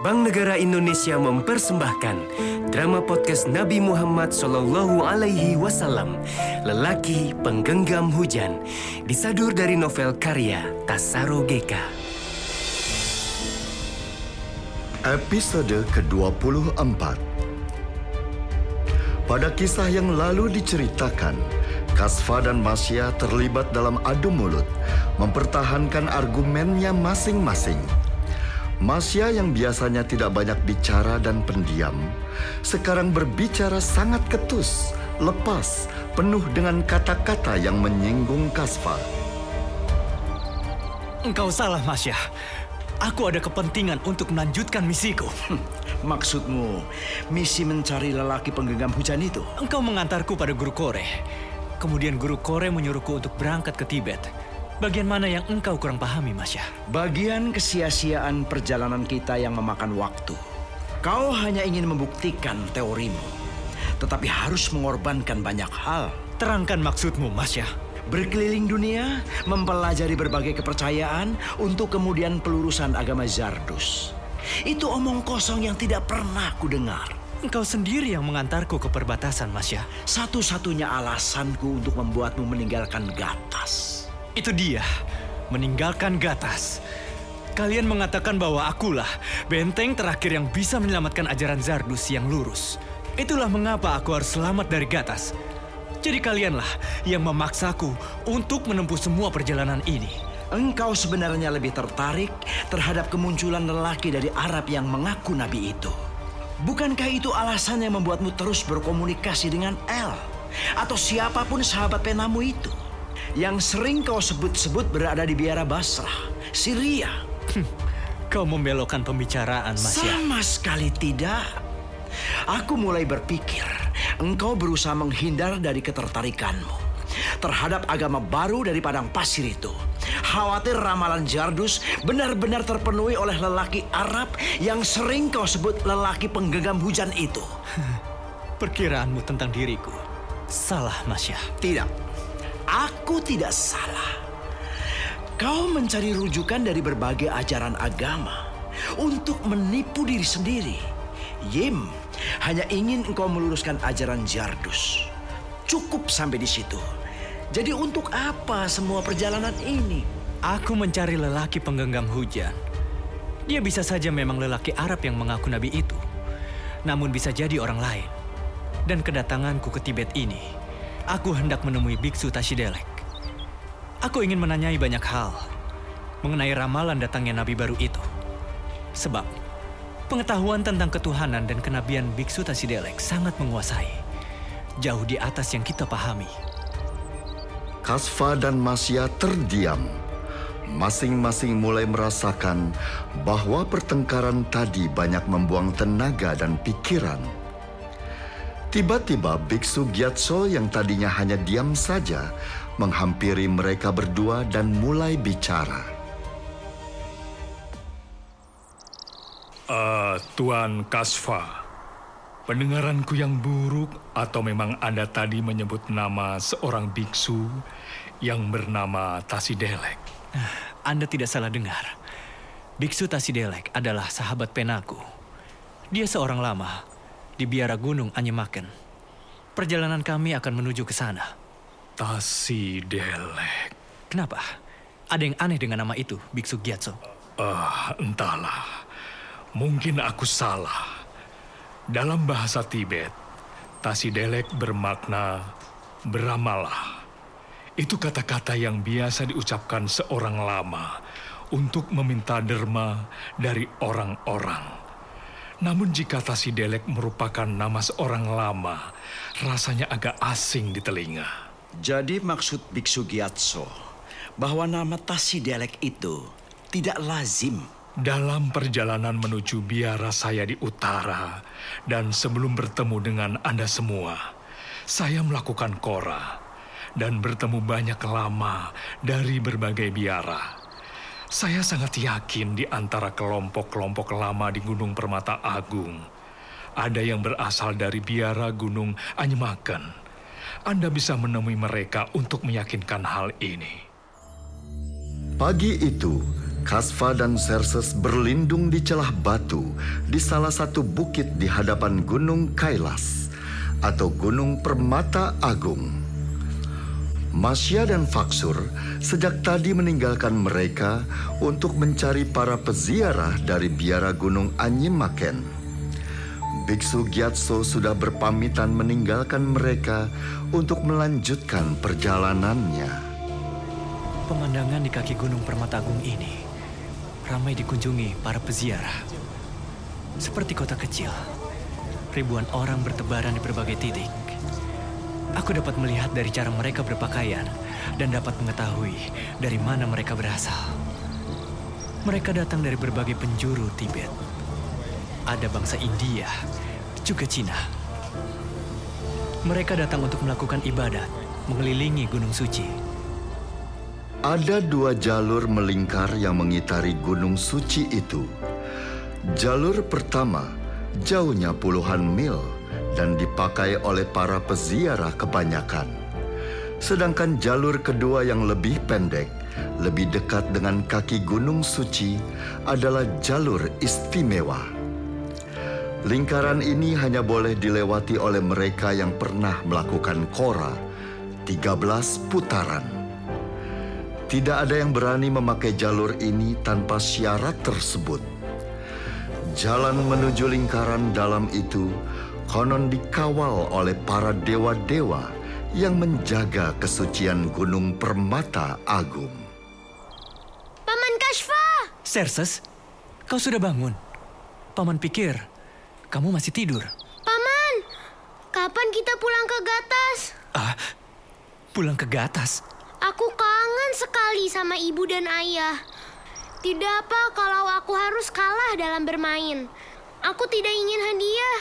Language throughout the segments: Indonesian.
Bank Negara Indonesia mempersembahkan drama podcast Nabi Muhammad Sallallahu Alaihi Wasallam, Lelaki Penggenggam Hujan, disadur dari novel karya Tasaro Geka. Episode ke-24 Pada kisah yang lalu diceritakan, Kasfa dan Masya terlibat dalam adu mulut, mempertahankan argumennya masing-masing. Masya yang biasanya tidak banyak bicara dan pendiam, sekarang berbicara sangat ketus, lepas, penuh dengan kata-kata yang menyinggung Kasfa. Engkau salah, Masya. Aku ada kepentingan untuk melanjutkan misiku. Maksudmu, misi mencari lelaki penggenggam hujan itu? Engkau mengantarku pada Guru Kore. Kemudian Guru Kore menyuruhku untuk berangkat ke Tibet. Bagian mana yang engkau kurang pahami, Masya? Bagian kesia-siaan perjalanan kita yang memakan waktu. Kau hanya ingin membuktikan teorimu, tetapi harus mengorbankan banyak hal. Terangkan maksudmu, Masya. Berkeliling dunia, mempelajari berbagai kepercayaan untuk kemudian pelurusan agama Zardus. Itu omong kosong yang tidak pernah kudengar. Engkau sendiri yang mengantarku ke perbatasan, Masya. Satu-satunya alasanku untuk membuatmu meninggalkan Gatas. Itu dia, meninggalkan Gatas. Kalian mengatakan bahwa akulah benteng terakhir yang bisa menyelamatkan ajaran Zardus yang lurus. Itulah mengapa aku harus selamat dari Gatas. Jadi kalianlah yang memaksaku untuk menempuh semua perjalanan ini. Engkau sebenarnya lebih tertarik terhadap kemunculan lelaki dari Arab yang mengaku nabi itu. Bukankah itu alasan yang membuatmu terus berkomunikasi dengan El? Atau siapa pun sahabat penamu itu? Yang sering kau sebut-sebut berada di biara Basrah, Syria. Kau membelokkan pembicaraan, Masya. Sama sekali tidak. Aku mulai berpikir engkau berusaha menghindar dari ketertarikanmu terhadap agama baru dari padang pasir itu. Khawatir ramalan Jardus benar-benar terpenuhi oleh lelaki Arab yang sering kau sebut lelaki penggenggam hujan itu. Perkiraanmu tentang diriku salah, Masya. Tidak, aku tidak salah. Kau mencari rujukan dari berbagai ajaran agama untuk menipu diri sendiri. Yim hanya ingin engkau meluruskan ajaran Jardus. Cukup sampai di situ. Jadi untuk apa semua perjalanan ini? Aku mencari lelaki penggenggam hujan. Dia bisa saja memang lelaki Arab yang mengaku nabi itu. Namun bisa jadi orang lain. Dan kedatanganku ke Tibet ini, aku hendak menemui Biksu Tashidelek. Aku ingin menanyai banyak hal mengenai ramalan datangnya nabi baru itu. Sebab pengetahuan tentang ketuhanan dan kenabian Biksu Tashidelek sangat menguasai. Jauh di atas yang kita pahami. Kasfa dan Masya terdiam. Masing-masing mulai merasakan bahwa pertengkaran tadi banyak membuang tenaga dan pikiran. Tiba-tiba Biksu Gyatso yang tadinya hanya diam saja menghampiri mereka berdua dan mulai bicara. Uh, Tuan Kasfa, pendengaranku yang buruk atau memang Anda tadi menyebut nama seorang biksu yang bernama Tasidelek? Anda tidak salah dengar. Biksu Tasidelek adalah sahabat penaku. Dia seorang lama di biara gunung Anyemaken. Perjalanan kami akan menuju ke sana. Tasidelek. Kenapa? Ada yang aneh dengan nama itu, Biksu Gyatso? Ah, entahlah. Mungkin aku salah. Dalam bahasa Tibet, Tasidelek bermakna beramalah. Itu kata-kata yang biasa diucapkan seorang lama untuk meminta derma dari orang-orang. Namun jika Tasidelek merupakan nama seorang lama, rasanya agak asing di telinga. Jadi maksud Biksu Gyatso bahwa nama Tasidelek itu tidak lazim. Dalam perjalanan menuju biara saya di utara dan sebelum bertemu dengan Anda semua, saya melakukan kora dan bertemu banyak lama dari berbagai biara. Saya sangat yakin di antara kelompok-kelompok lama di Gunung Permata Agung, ada yang berasal dari biara Gunung Anyemaken. Anda bisa menemui mereka untuk meyakinkan hal ini. Pagi itu, Kasva dan Xerxes berlindung di celah batu di salah satu bukit di hadapan Gunung Kailas atau Gunung Permata Agung. Masya dan Faksur sejak tadi meninggalkan mereka untuk mencari para peziarah dari biara Gunung Anyimaken. Biksu Gyatso sudah berpamitan meninggalkan mereka untuk melanjutkan perjalanannya. Pemandangan di kaki Gunung Permata Agung ini ramai dikunjungi para peziarah. Seperti kota kecil, ribuan orang bertebaran di berbagai titik. Aku dapat melihat dari cara mereka berpakaian dan dapat mengetahui dari mana mereka berasal. Mereka datang dari berbagai penjuru Tibet. Ada bangsa India, juga Cina. Mereka datang untuk melakukan ibadat, mengelilingi Gunung Suci. Ada dua jalur melingkar yang mengitari gunung suci itu. Jalur pertama jauhnya puluhan mil dan dipakai oleh para peziarah kebanyakan. Sedangkan jalur kedua yang lebih pendek, lebih dekat dengan kaki gunung suci adalah jalur istimewa. Lingkaran ini hanya boleh dilewati oleh mereka yang pernah melakukan kora, 13 putaran. Tidak ada yang berani memakai jalur ini tanpa syarat tersebut. Jalan menuju lingkaran dalam itu konon dikawal oleh para dewa-dewa yang menjaga kesucian Gunung Permata Agung. Paman Kashfa! Serses, kau sudah bangun. Paman pikir kamu masih tidur. Paman, kapan kita pulang ke Gatas? Ah, pulang ke Gatas? Aku kangen sekali sama ibu dan ayah. Tidak apa kalau aku harus kalah dalam bermain. Aku tidak ingin hadiah.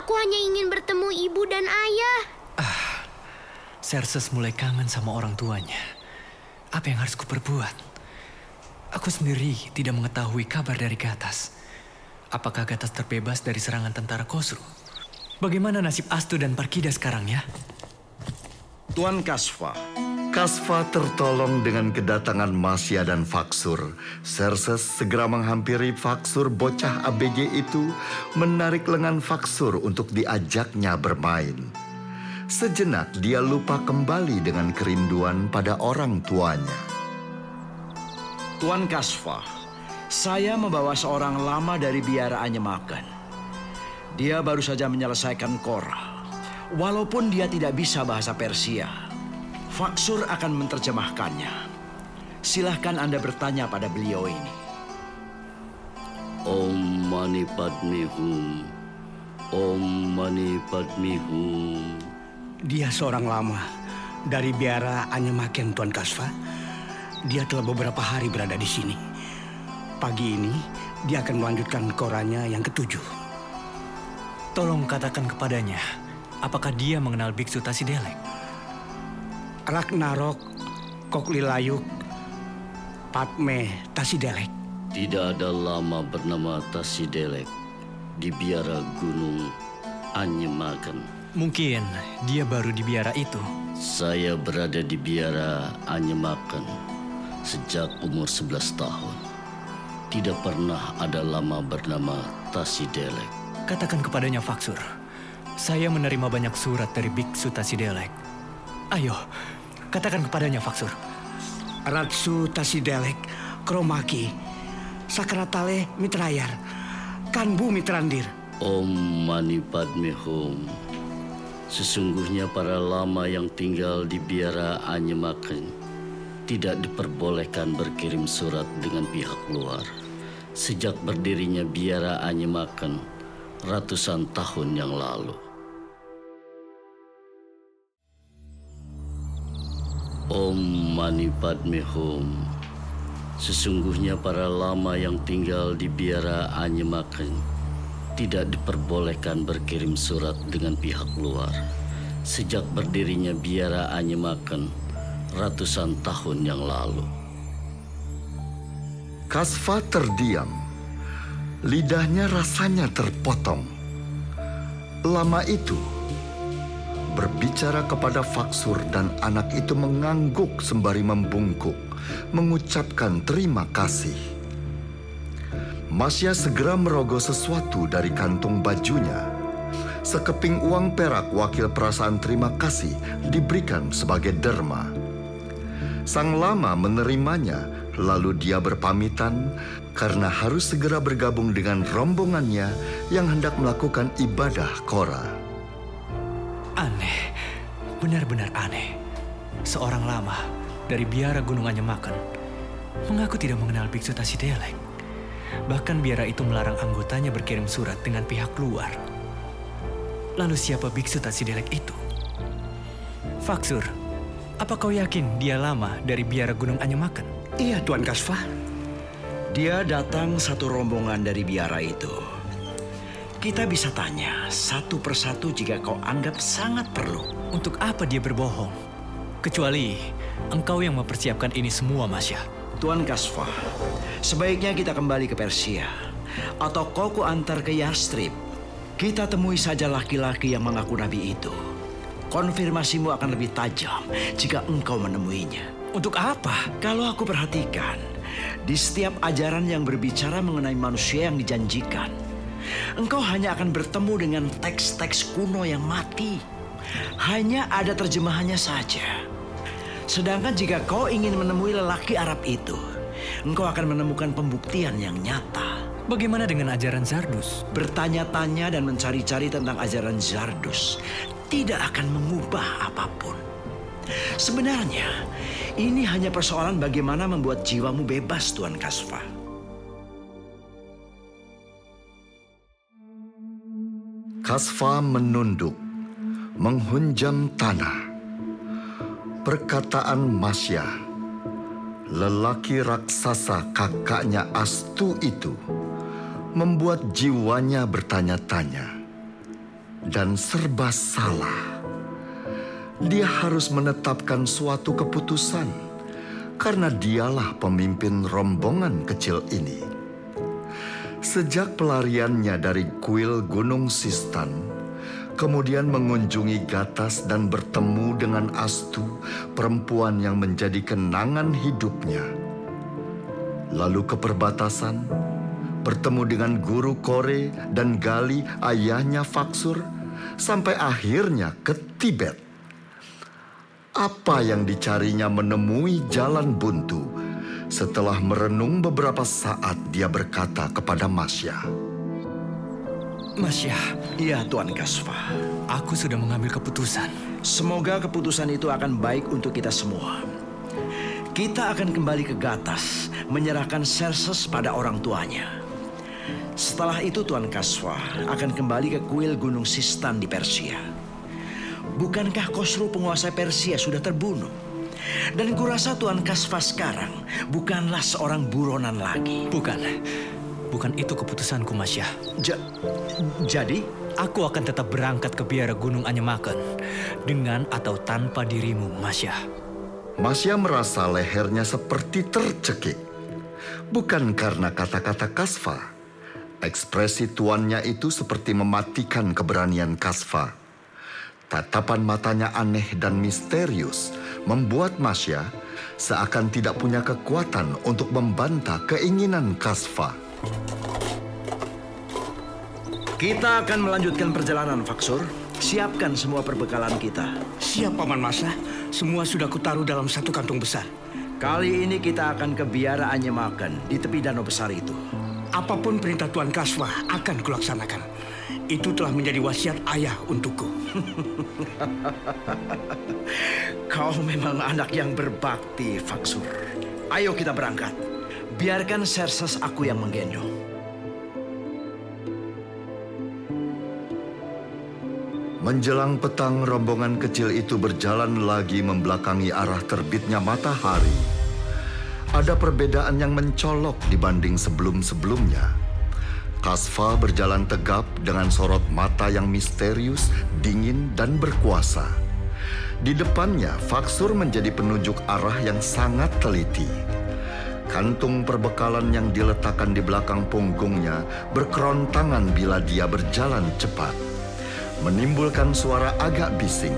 Aku hanya ingin bertemu ibu dan ayah. Ah, Serses mulai kangen sama orang tuanya. Apa yang harus kuperbuat? Aku sendiri tidak mengetahui kabar dari Gatas. Apakah Gatas terbebas dari serangan tentara Kosru? Bagaimana nasib Astu dan Parkida sekarang ya? Tuan Kasva, Kasva tertolong dengan kedatangan Masya dan Faksur. Serses segera menghampiri Faksur bocah ABG itu, menarik lengan Faksur untuk diajaknya bermain. Sejenak dia lupa kembali dengan kerinduan pada orang tuanya. Tuan Kasva, saya membawa seorang lama dari biara Anyemakan. Dia baru saja menyelesaikan Korah. Walaupun dia tidak bisa bahasa Persia, Faksur akan menerjemahkannya. Silahkan Anda bertanya pada beliau ini. Om Mani Padme Hum. Om Mani Padme Hum. Dia seorang lama dari biara Anyamaken Tuan Kasva. Dia telah beberapa hari berada di sini. Pagi ini dia akan melanjutkan koranya yang ketujuh. Tolong katakan kepadanya, apakah dia mengenal Biksu Tasidelek? Ragnarok Koklilayuk Padme Tasidelek. Tidak ada lama bernama Tasidelek di biara gunung Anyemaken. Mungkin dia baru di biara itu. Saya berada di biara Anyemaken sejak umur 11 tahun. Tidak pernah ada lama bernama Tasidelek. Katakan kepadanya Faksur. Saya menerima banyak surat dari Biksu Tasidelek. Ayo, Katakan kepadanya, Faksur. Ratsu Tasidelek, Kromaki, Sakratale Mitrayar, Kanbu Mitrandir. Om Mani Padme Hum. Sesungguhnya para lama yang tinggal di biara Anyemaken tidak diperbolehkan berkirim surat dengan pihak luar sejak berdirinya biara Anyemaken ratusan tahun yang lalu. Om Mani Padme Hum. Sesungguhnya para lama yang tinggal di biara Anyemaken tidak diperbolehkan berkirim surat dengan pihak luar sejak berdirinya biara Anyemaken ratusan tahun yang lalu. Kasva terdiam. Lidahnya rasanya terpotong. Lama itu, berbicara kepada Faksur dan anak itu mengangguk sembari membungkuk, mengucapkan terima kasih. Masya segera merogoh sesuatu dari kantung bajunya. Sekeping uang perak wakil perasaan terima kasih diberikan sebagai derma. Sang lama menerimanya, lalu dia berpamitan karena harus segera bergabung dengan rombongannya yang hendak melakukan ibadah Kora. Aneh, benar-benar aneh. Seorang lama dari biara Gunung Anyemaken mengaku tidak mengenal Biksu Tasidelek. Bahkan biara itu melarang anggotanya berkirim surat dengan pihak luar. Lalu siapa Biksu Tasidelek itu? Faksur, apa kau yakin dia lama dari biara Gunung Anyemaken? Iya, Tuan Kasva. Dia datang satu rombongan dari biara itu. Kita bisa tanya satu persatu jika kau anggap sangat perlu. Untuk apa dia berbohong? Kecuali engkau yang mempersiapkan ini semua, Masya. Tuan Kasva, sebaiknya kita kembali ke Persia. Atau kau ku antar ke Yastrib. Kita temui saja laki-laki yang mengaku nabi itu. Konfirmasimu akan lebih tajam jika engkau menemuinya. Untuk apa? Kalau aku perhatikan, di setiap ajaran yang berbicara mengenai manusia yang dijanjikan, engkau hanya akan bertemu dengan teks-teks kuno yang mati. Hanya ada terjemahannya saja. Sedangkan jika kau ingin menemui lelaki Arab itu, engkau akan menemukan pembuktian yang nyata. Bagaimana dengan ajaran Zardus? Bertanya-tanya dan mencari-cari tentang ajaran Zardus tidak akan mengubah apa pun. Sebenarnya, ini hanya persoalan bagaimana membuat jiwamu bebas, Tuan Kasva. Kasva menunduk, menghunjam tanah. Perkataan Masya, lelaki raksasa kakaknya Astu itu, membuat jiwanya bertanya-tanya dan serba salah. Dia harus menetapkan suatu keputusan karena dialah pemimpin rombongan kecil ini. Sejak pelariannya dari kuil Gunung Sistan, kemudian mengunjungi Gatas dan bertemu dengan Astu, perempuan yang menjadi kenangan hidupnya. Lalu ke perbatasan, bertemu dengan guru Kore dan Gali, ayahnya Faksur, sampai akhirnya ke Tibet. Apa yang dicarinya menemui jalan buntu. Setelah merenung beberapa saat, dia berkata kepada Masya, Masya, Iya, Tuan Kasva. aku sudah mengambil keputusan. Semoga keputusan itu akan baik untuk kita semua. Kita akan kembali ke Gatas, menyerahkan Serses pada orang tuanya. Setelah itu Tuan Kaswa akan kembali ke kuil Gunung Sistan di Persia. Bukankah Khosru penguasa Persia sudah terbunuh? Dan kurasa Tuan Kasva sekarang bukanlah seorang buronan lagi. Bukan, bukan itu keputusanku, Masya. Ja- jadi, Aku akan tetap berangkat ke biara Gunung Anyemaken dengan atau tanpa dirimu, Masya. Masya merasa lehernya seperti tercekik. Bukan karena kata-kata Kasva. Ekspresi tuannya itu seperti mematikan keberanian Kasva. Tatapan matanya aneh dan misterius membuat Masya seakan tidak punya kekuatan untuk membantah keinginan Kasva. kita akan melanjutkan perjalanan, Faksur. Siapkan semua perbekalan kita. Siap, Paman Masa. Semua sudah kutaruh dalam satu kantung besar. Kali ini kita akan ke biara Anyemaken di tepi danau besar itu. Apa pun perintah Tuan Kaswa akan kulaksanakan. Itu telah menjadi wasiat ayah untukku. Kau memang anak yang berbakti, Faksur. Ayo kita berangkat. Biarkan Serses aku yang menggendong. Menjelang petang, rombongan kecil itu berjalan lagi membelakangi arah terbitnya matahari. Ada perbedaan yang mencolok dibanding sebelum-sebelumnya. Kasva berjalan tegap dengan sorot mata yang misterius, dingin, dan berkuasa. Di depannya, Faksur menjadi penunjuk arah yang sangat teliti. Kantung perbekalan yang diletakkan di belakang punggungnya berkerontangan bila dia berjalan cepat menimbulkan suara agak bising.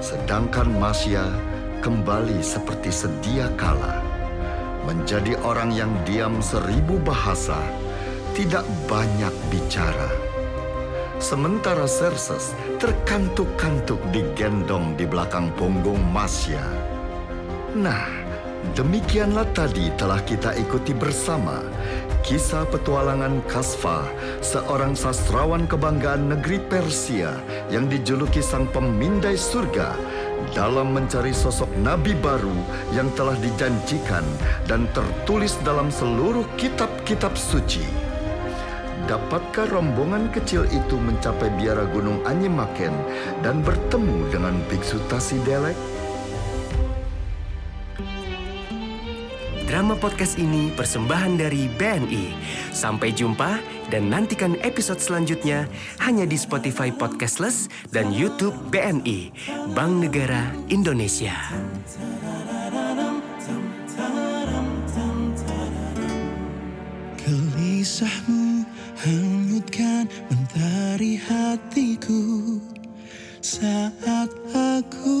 Sedangkan Masya kembali seperti sedia kala. Menjadi orang yang diam seribu bahasa, tidak banyak bicara. Sementara Serses terkantuk-kantuk digendong di belakang punggung Masya. Nah, demikianlah tadi telah kita ikuti bersama kisah petualangan Kasfa, seorang sastrawan kebanggaan negeri Persia yang dijuluki sang pemindai surga dalam mencari sosok nabi baru yang telah dijanjikan dan tertulis dalam seluruh kitab-kitab suci. Dapatkah rombongan kecil itu mencapai biara Gunung Anyimaken dan bertemu dengan Biksu Tasidelek? Drama podcast ini persembahan dari BNI. Sampai jumpa dan nantikan episode selanjutnya hanya di Spotify Podcastless dan YouTube BNI, Bank Negara Indonesia. Gelisahmu hanyutkan mentari hatiku saat aku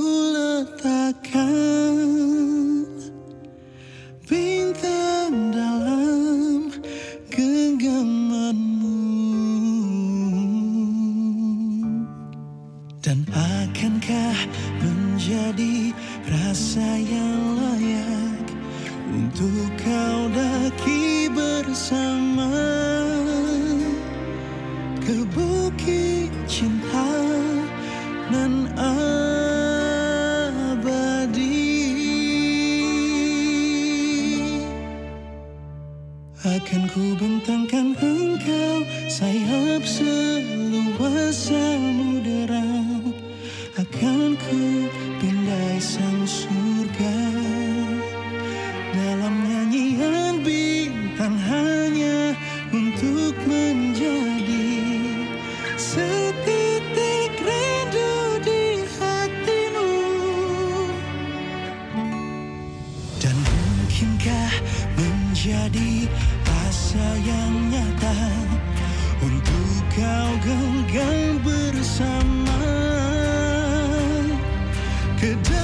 akan ku bentangkan engkau sayap seluas samudera. Akan ku ke dalam